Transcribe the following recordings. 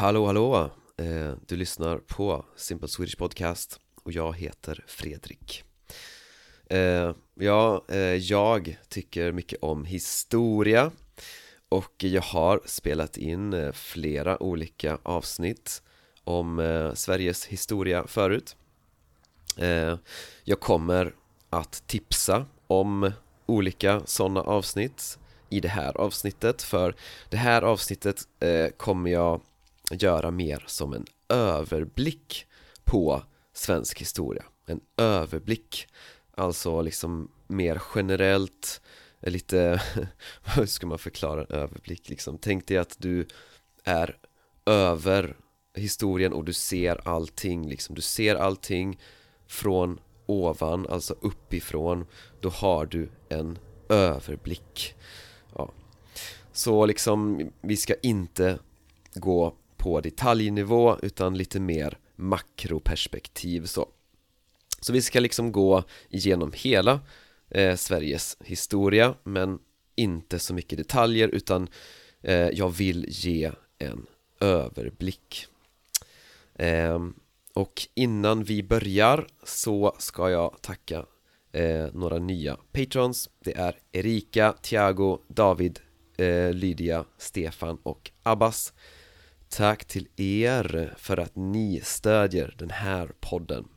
Hallå hallå! Eh, du lyssnar på Simple Swedish Podcast och jag heter Fredrik eh, Ja, eh, jag tycker mycket om historia och jag har spelat in flera olika avsnitt om Sveriges historia förut Jag kommer att tipsa om olika sådana avsnitt i det här avsnittet för det här avsnittet kommer jag göra mer som en överblick på svensk historia En överblick Alltså liksom mer generellt Lite, hur ska man förklara en överblick liksom? Tänk dig att du är över historien och du ser allting liksom Du ser allting från ovan, alltså uppifrån Då har du en överblick ja. Så liksom, vi ska inte gå på detaljnivå utan lite mer makroperspektiv så. Så vi ska liksom gå igenom hela eh, Sveriges historia men inte så mycket detaljer utan eh, jag vill ge en överblick. Eh, Och innan vi börjar så ska jag tacka eh, några nya patrons. Det är Erika, Thiago, David, eh, Lydia, Stefan och Abbas. Tack till er för att ni stödjer den här podden.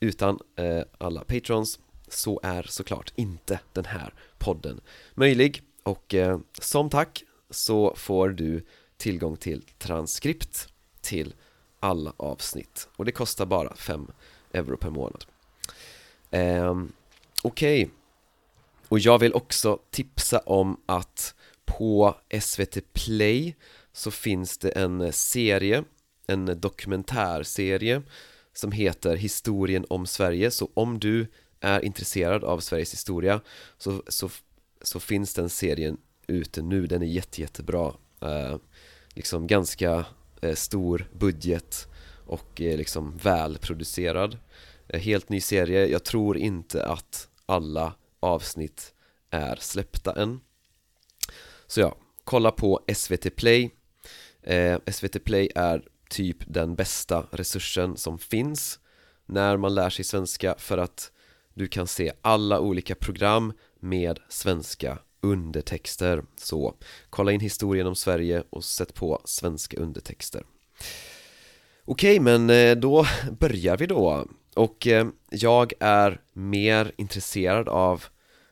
Utan eh, alla patrons så är såklart inte den här podden möjlig. Och eh, som tack så får du tillgång till transkript till alla avsnitt. Och det kostar bara 5 euro per månad. Eh, Okej. Okay. Och jag vill också tipsa om att på SVT Play så finns det en eh, serie, en dokumentärserie som heter Historien om Sverige. Så om du är intresserad av Sveriges historia så, så, så finns den serien ute nu, den är jätte, jättebra. Eh, liksom ganska eh, stor budget och eh, liksom välproducerad. Eh, helt ny serie, jag tror inte att alla avsnitt är släppta än. Så ja, kolla på SVT Play eh, SVT Play är typ den bästa resursen som finns när man lär sig svenska för att du kan se alla olika program med svenska undertexter. Så kolla in historien om Sverige och sätt på svenska undertexter. Okej, men eh, då börjar vi då. Och eh, jag är mer intresserad av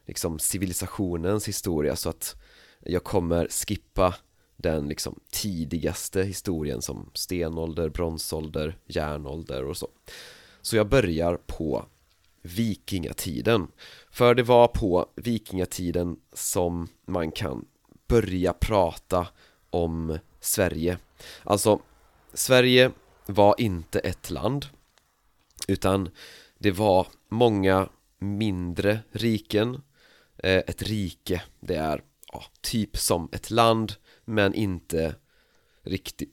liksom civilisationens historia så att jag kommer skippa den liksom tidigaste historien som stenålder, bronsålder, järnålder och så. Så jag börjar på vikingatiden. För det var på vikingatiden som man kan börja prata om Sverige. Alltså, Sverige var inte ett land Utan det var många mindre riken. Eh, ett rike, det är ja, typ som ett land men inte riktigt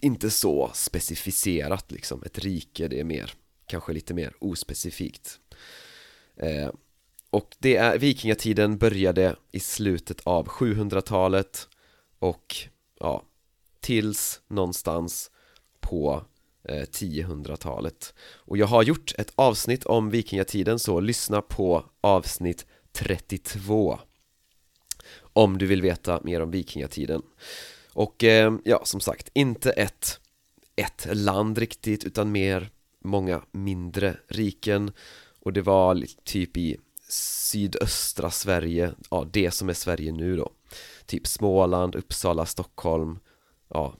inte så specificerat liksom. Ett rike det är mer kanske lite mer ospecifikt. Eh, och det är vikingatiden började i slutet av 700-talet och ja tills någonstans på eh, 1000-talet och jag har gjort ett avsnitt om vikingatiden så lyssna på avsnitt 32 om du vill veta mer om vikingatiden. Och eh, ja, som sagt, inte ett, ett land riktigt utan mer många mindre riken. Och det var typ i sydöstra Sverige, ja det som är Sverige nu då. Typ Småland, Uppsala, Stockholm, ja.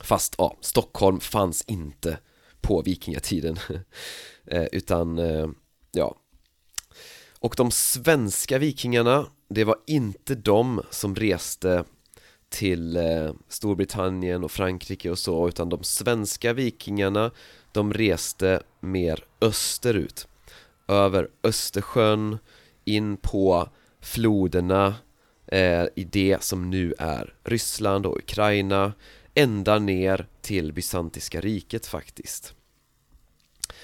Fast ja, Stockholm fanns inte på vikingatiden eh, utan eh, ja. Och de svenska vikingarna, det var inte de som reste till eh, Storbritannien och Frankrike och så utan de svenska vikingarna de reste mer österut. Över Östersjön in på floderna eh, i det som nu är Ryssland och Ukraina ända ner till Bysantiska riket faktiskt.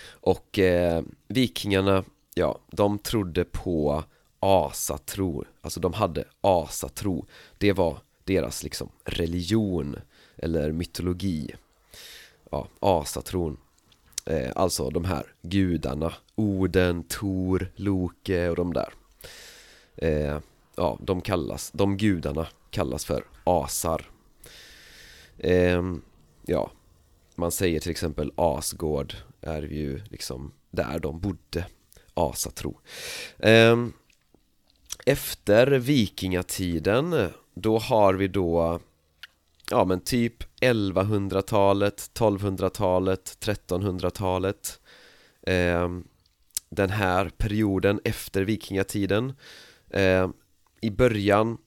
Och eh, vikingarna ja, de trodde på asatro, alltså de hade asatro. Det var deras liksom religion eller mytologi. Ja, asatron. Eh, Alltså de här gudarna. Oden, Tor, Loke och de där. Eh, Ja, de kallas, de gudarna kallas för asar. Eh, Ja, man säger till exempel Asgård är ju liksom där de bodde. Asatro. Eh, efter vikingatiden då har vi då Ja men typ 1100-talet, 1200-talet, 1300-talet eh, Den här perioden efter vikingatiden. Eh, I början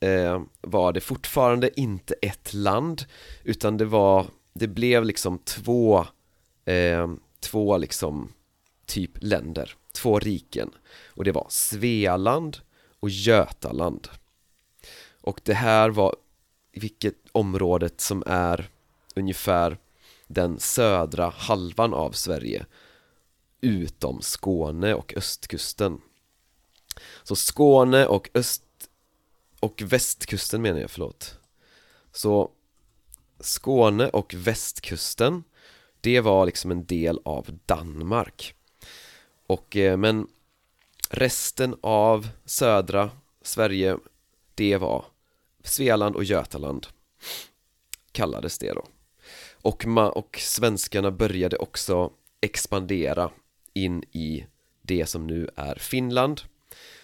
eh, var det fortfarande inte ett land Utan det var, det blev liksom två, eh, två liksom typ länder, två riken. Och det var Svealand och Götaland. Och det här var vilket området som är ungefär den södra halvan av Sverige utom Skåne och östkusten. Så Skåne och öst och västkusten menar jag, förlåt. Så Skåne och västkusten Det var liksom en del av Danmark. Och eh, men resten av södra Sverige Det var Svealand och Götaland Kallades det då. Och, ma och svenskarna började också expandera in i det som nu är Finland.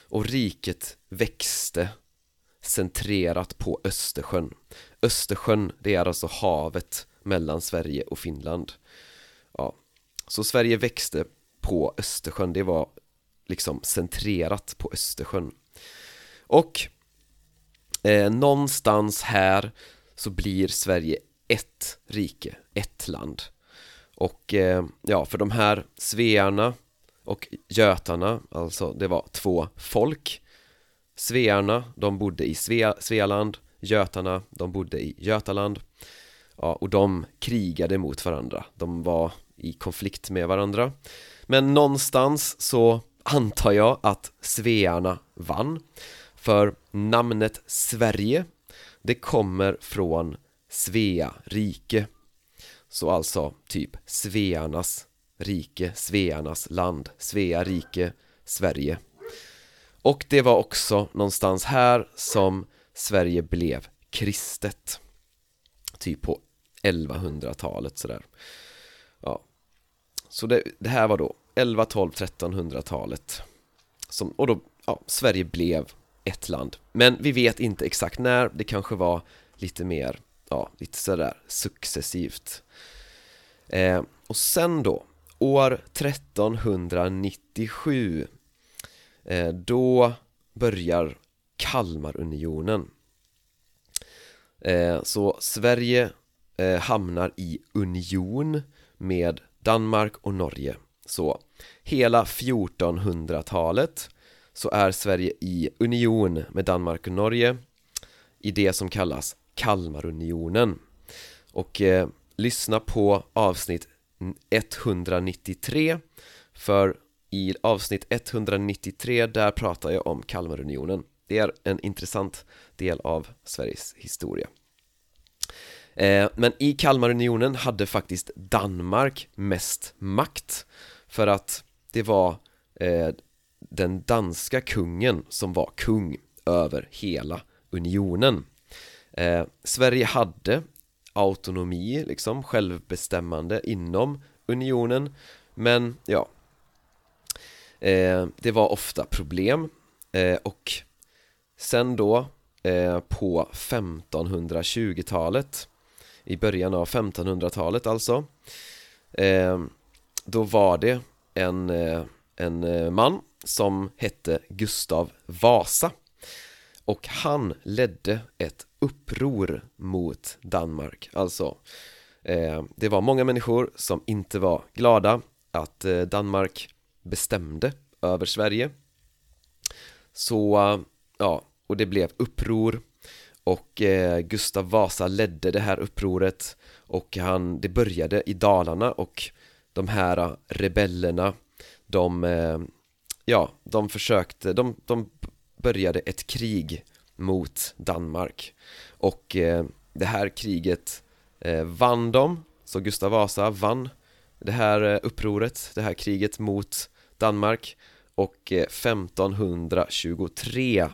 Och riket växte centrerat på Östersjön. Östersjön, det är alltså havet mellan Sverige och Finland. Ja, så Sverige växte på Östersjön, det var liksom centrerat på Östersjön. Och eh, någonstans här så blir Sverige ett rike, ett land. Och eh, ja, för de här svearna och götarna, alltså det var två folk. Svearna, de bodde i Svea, Svealand. Götarna, de bodde i Götaland. Ja, och de krigade mot varandra. De var i konflikt med varandra. Men någonstans så antar jag att Svearna vann. För namnet Sverige Det kommer från Svea rike Så alltså typ Svearnas rike, Svearnas land, Svea rike, Sverige. Och det var också någonstans här som Sverige blev kristet. Typ på 1100-talet sådär. Så det, det, här var då 11, 12, 1300-talet som, Och då, ja, Sverige blev ett land. Men vi vet inte exakt när, det kanske var lite mer, ja, lite sådär successivt. Eh, Och sen då, år 1397 Eh, då börjar Kalmarunionen. Eh, Så Sverige eh, hamnar i union med Danmark och Norge. Så hela 1400-talet så är Sverige i union med Danmark och Norge i det som kallas Kalmarunionen. Och eh, lyssna på avsnitt 193 för i avsnitt 193 där pratar jag om Kalmarunionen. Det är en intressant del av Sveriges historia. Eh, men i Kalmarunionen hade faktiskt Danmark mest makt För att det var eh, den danska kungen som var kung över hela unionen. Eh, Sverige hade autonomi, liksom självbestämmande inom unionen Men ja, Eh, det var ofta problem eh, och sen då eh, på 1520-talet i början av 1500-talet alltså. Eh, då var det en, eh, en eh, man som hette Gustav Vasa. Och han ledde ett uppror mot Danmark alltså. Ehm, det var många människor som inte var glada att eh, Danmark bestämde över Sverige. Så, ja, och det blev uppror och eh, Gustav Vasa ledde det här upproret. Och han, det började i Dalarna och de här eh, rebellerna de, eh, ja, de försökte, de, de började ett krig mot Danmark. Och eh, det här kriget eh, vann de, så Gustav Vasa vann det här eh, upproret, det här kriget mot Danmark. Och eh, 1523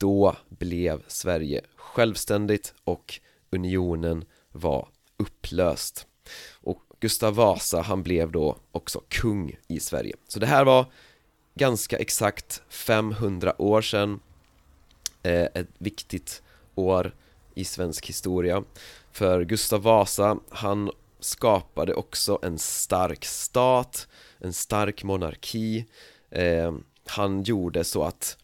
då blev Sverige självständigt och unionen var upplöst. Och Gustav Vasa han blev då också kung i Sverige. Så det här var ganska exakt 500 år sedan eh, ett viktigt år i svensk historia. För Gustav Vasa han skapade också en stark stat, en stark monarki. Eh, han gjorde så att,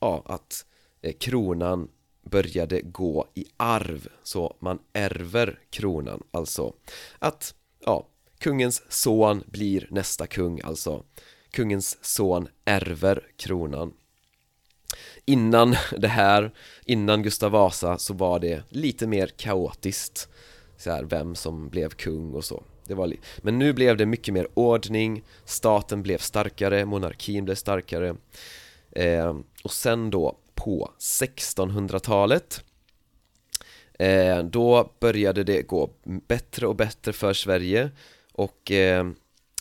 ja, att eh, kronan började gå i arv, så man ärver kronan, alltså att, ja, kungens son blir nästa kung, alltså kungens son ärver kronan. Innan det här, innan Gustav Vasa så var det lite mer kaotiskt så här, vem som blev kung och så. Det var Men nu blev det mycket mer ordning, staten blev starkare, monarkin blev starkare. Eh, Och sen då på 1600-talet eh, Då började det gå bättre och bättre för Sverige och eh,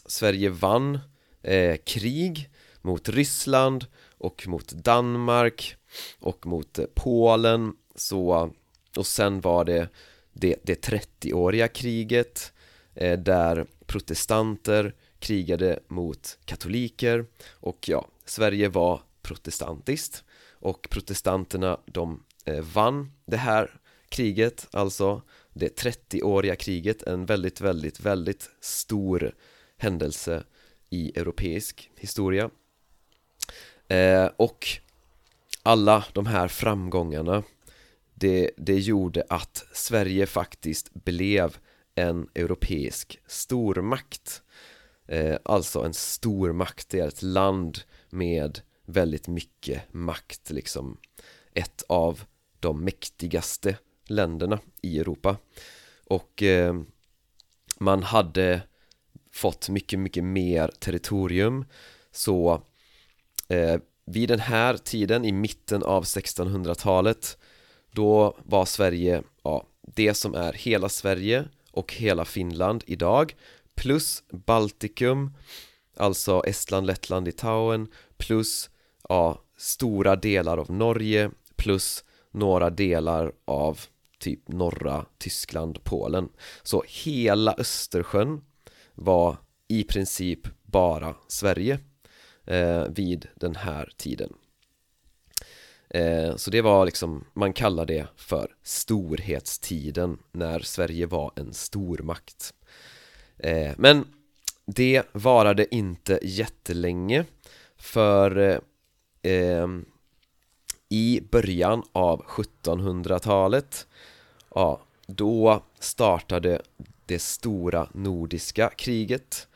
Sverige vann eh, krig mot Ryssland och mot Danmark och mot eh, Polen. Så och sen var det det, det 30-åriga kriget eh, där protestanter krigade mot katoliker och ja, Sverige var protestantiskt och protestanterna de eh, vann det här kriget, alltså det 30-åriga kriget, en väldigt, väldigt, väldigt stor händelse i europeisk historia. Eh, och alla de här framgångarna det, det gjorde att Sverige faktiskt blev en europeisk stormakt. Eh, Alltså en stormakt, det är ett land med väldigt mycket makt liksom Ett av de mäktigaste länderna i Europa. Och eh, man hade fått mycket, mycket mer territorium. Så eh, vid den här tiden, i mitten av 1600-talet Då var Sverige, ja, det som är hela Sverige och hela Finland idag Plus Baltikum Alltså Estland, Lettland, Litauen Plus, ja, stora delar av Norge Plus några delar av typ norra Tyskland, Polen. Så hela Östersjön var i princip bara Sverige eh, vid den här tiden. Eh, Så det var liksom, man kallar det för storhetstiden när Sverige var en stormakt. Eh, Men det varade inte jättelänge för eh, eh, i början av 1700-talet ja, då startade det stora nordiska kriget.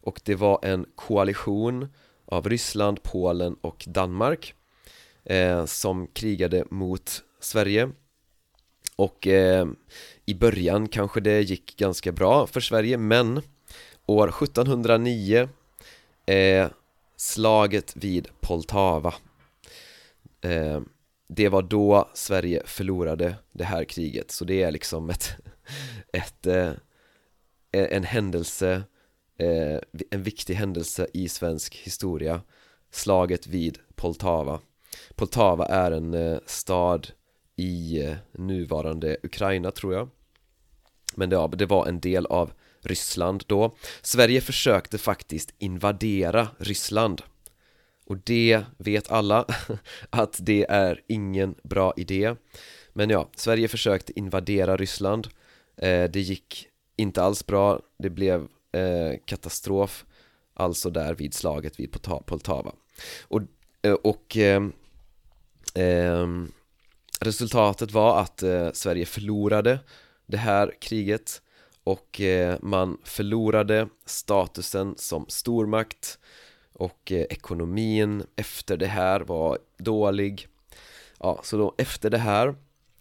Och det var en koalition av Ryssland, Polen och Danmark eh, som krigade mot Sverige. Och eh, i början kanske det gick ganska bra för Sverige men år 1709 eh, slaget vid Poltava. Eh, det var då Sverige förlorade det här kriget så det är liksom ett, ett eh, en händelse eh, en viktig händelse i svensk historia slaget vid Poltava. Poltava är en eh, stad i eh, nuvarande Ukraina tror jag. Men det, det var en del av Ryssland då. Sverige försökte faktiskt invadera Ryssland. Och det vet alla att det är ingen bra idé. Men ja, Sverige försökte invadera Ryssland. Eh, det gick inte alls bra, det blev eh, katastrof. Alltså där vid slaget vid Poltava. Och, eh, och eh, ehm, resultatet var att eh, Sverige förlorade det här kriget och eh, man förlorade statusen som stormakt. Och eh, ekonomin efter det här var dålig. Ja, så då efter det här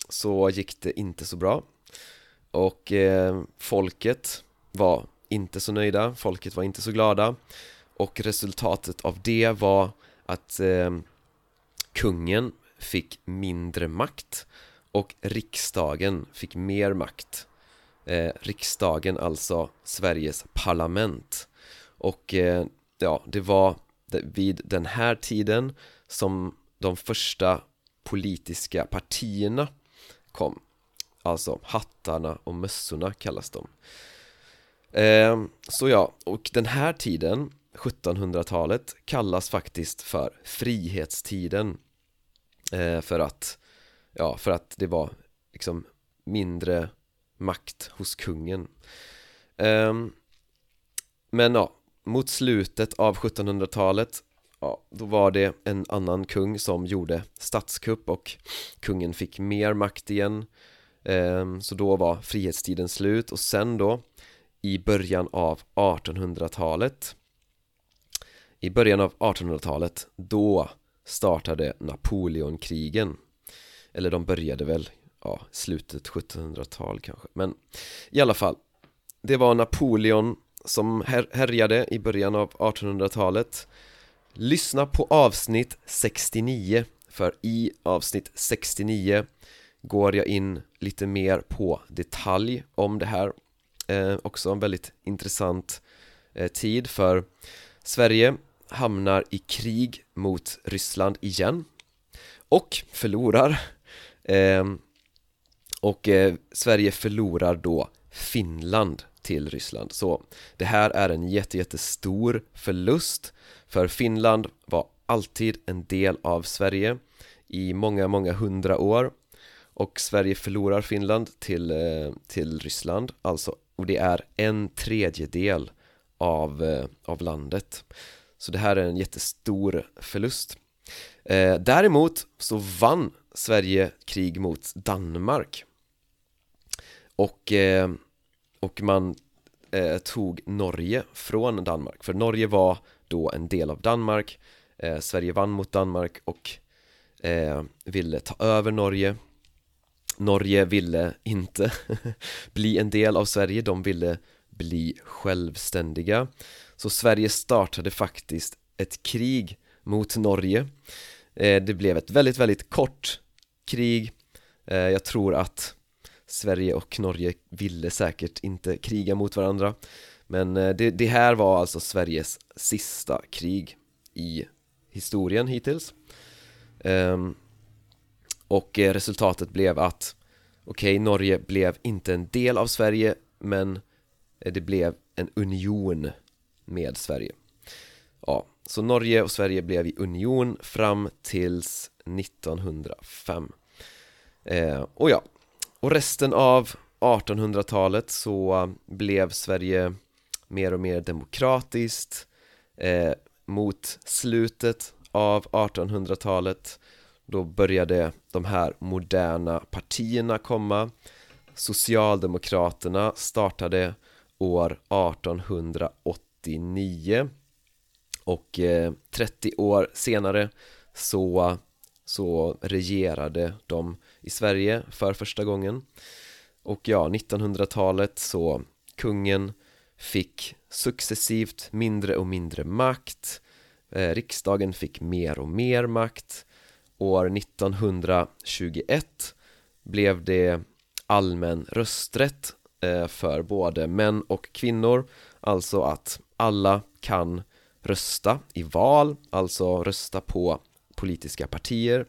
så gick det inte så bra. Och eh, folket var inte så nöjda, folket var inte så glada. Och resultatet av det var att eh, kungen fick mindre makt och riksdagen fick mer makt eh, Riksdagen, alltså Sveriges parlament. Och eh, ja, det var vid den här tiden som de första politiska partierna kom. Alltså hattarna och mössorna kallas de. Eh, Så ja, och den här tiden 1700-talet kallas faktiskt för frihetstiden. Eh, För att, ja, för att det var liksom mindre makt hos kungen. Um, Men ja, mot slutet av 1700-talet Ja, då var det en annan kung som gjorde statskupp och kungen fick mer makt igen. Um, Så då var frihetstiden slut och sen då i början av 1800-talet i början av 1800-talet, då startade Napoleonkrigen. Eller de började väl, ja, slutet 1700-tal kanske. Men i alla fall Det var Napoleon som här härjade i början av 1800-talet Lyssna på avsnitt 69 För i avsnitt 69 går jag in lite mer på detalj om det här. Eh, Också en väldigt intressant eh, tid för Sverige hamnar i krig mot Ryssland igen och förlorar. Eh, och eh, Sverige förlorar då Finland till Ryssland. Så det här är en jättejättestor förlust. För Finland var alltid en del av Sverige i många, många hundra år. Och Sverige förlorar Finland till, eh, till Ryssland. Alltså och det är en tredjedel av, eh, av landet. Så det här är en jättestor förlust. Eh, Däremot så vann Sverige krig mot Danmark och, eh, och man eh, tog Norge från Danmark. För Norge var då en del av Danmark eh, Sverige vann mot Danmark och ville ta över Norge. Norge ville inte bli en del av Sverige, de ville bli självständiga. Så Sverige startade faktiskt ett krig mot Norge. Det blev ett väldigt, väldigt kort krig. Jag tror att Sverige och Norge ville säkert inte kriga mot varandra. Men eh, det, det här var alltså Sveriges sista krig i historien hittills. Um, Och eh, resultatet blev att Okej, okay, Norge blev inte en del av Sverige men eh, det blev en union med Sverige. Ja, så Norge och Sverige blev i union fram tills 1905 eh, Och ja, och resten av 1800-talet så blev Sverige mer och mer demokratiskt eh, Mot slutet av 1800-talet då började de här moderna partierna komma. Socialdemokraterna startade år 1889 och eh, 30 år senare så, så regerade de i Sverige för första gången. Och ja, 1900-talet så kungen fick successivt mindre och mindre makt. Eh, Riksdagen fick mer och mer makt. År 1921 blev det allmän rösträtt eh, för både män och kvinnor. Alltså att alla kan rösta i val, alltså rösta på politiska partier.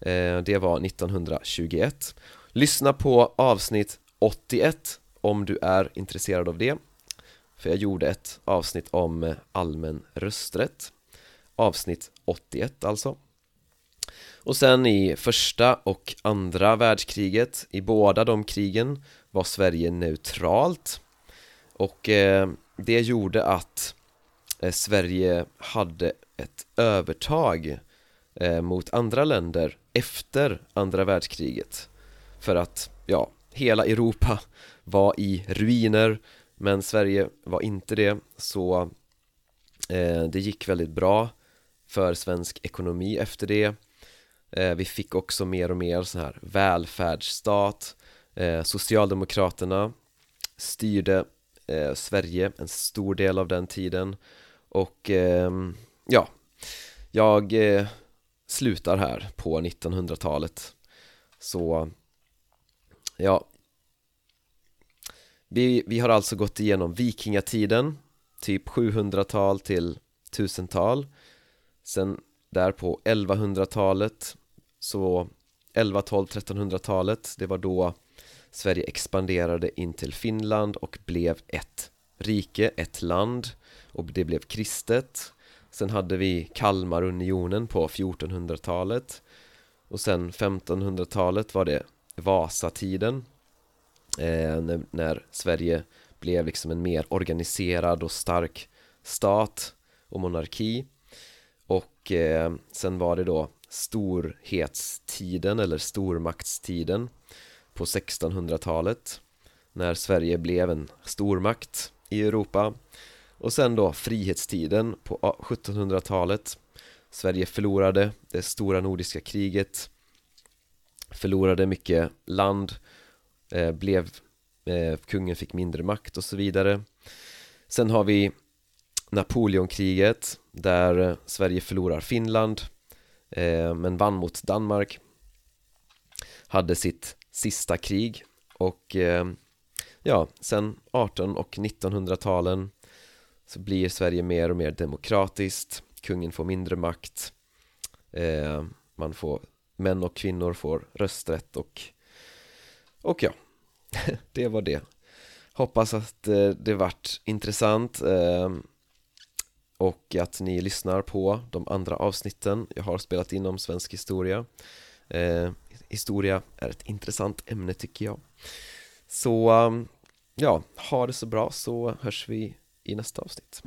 Eh, det var 1921 Lyssna på avsnitt 81 om du är intresserad av det. För jag gjorde ett avsnitt om eh, allmän rösträtt. Avsnitt 81 alltså. Och sen i första och andra världskriget, i båda de krigen var Sverige neutralt. Och eh, det gjorde att eh, Sverige hade ett övertag eh, mot andra länder efter andra världskriget. För att, ja, hela Europa var i ruiner men Sverige var inte det. Så eh, det gick väldigt bra för svensk ekonomi efter det. Eh, vi fick också mer och mer sån här välfärdsstat. Eh, Socialdemokraterna styrde eh, Sverige en stor del av den tiden. Och eh, ja, jag eh, slutar här på 1900-talet Så, ja. Vi, vi har alltså gått igenom vikingatiden, typ 700-tal till 1000-tal Sen där på 1100-talet, så 11, 12, 1300-talet, det var då Sverige expanderade in till Finland och blev ett rike, ett land. Och det blev kristet. Sen hade vi Kalmarunionen på 1400-talet och sen 1500-talet var det Vasatiden eh, när, när, Sverige blev liksom en mer organiserad och stark stat och monarki. Och eh, sen var det då storhetstiden eller stormaktstiden på 1600-talet när Sverige blev en stormakt i Europa och sen då frihetstiden på 1700-talet Sverige förlorade det stora nordiska kriget. Förlorade mycket land. Eh, Blev eh, Kungen fick mindre makt och så vidare. Sen har vi Napoleonkriget där eh, Sverige förlorar Finland eh, men vann mot Danmark. Hade sitt sista krig och eh, ja, sen 18 och 1900-talen så blir Sverige mer och mer demokratiskt Kungen får mindre makt eh, Man får Män och kvinnor får rösträtt och Och ja Det var det. Hoppas att eh, det vart intressant eh, Och att ni lyssnar på de andra avsnitten Jag har spelat in om svensk historia. Eh, historia är ett intressant ämne tycker jag. Så ehm, ja, ha det så bra så hörs vi i nästa avsnitt.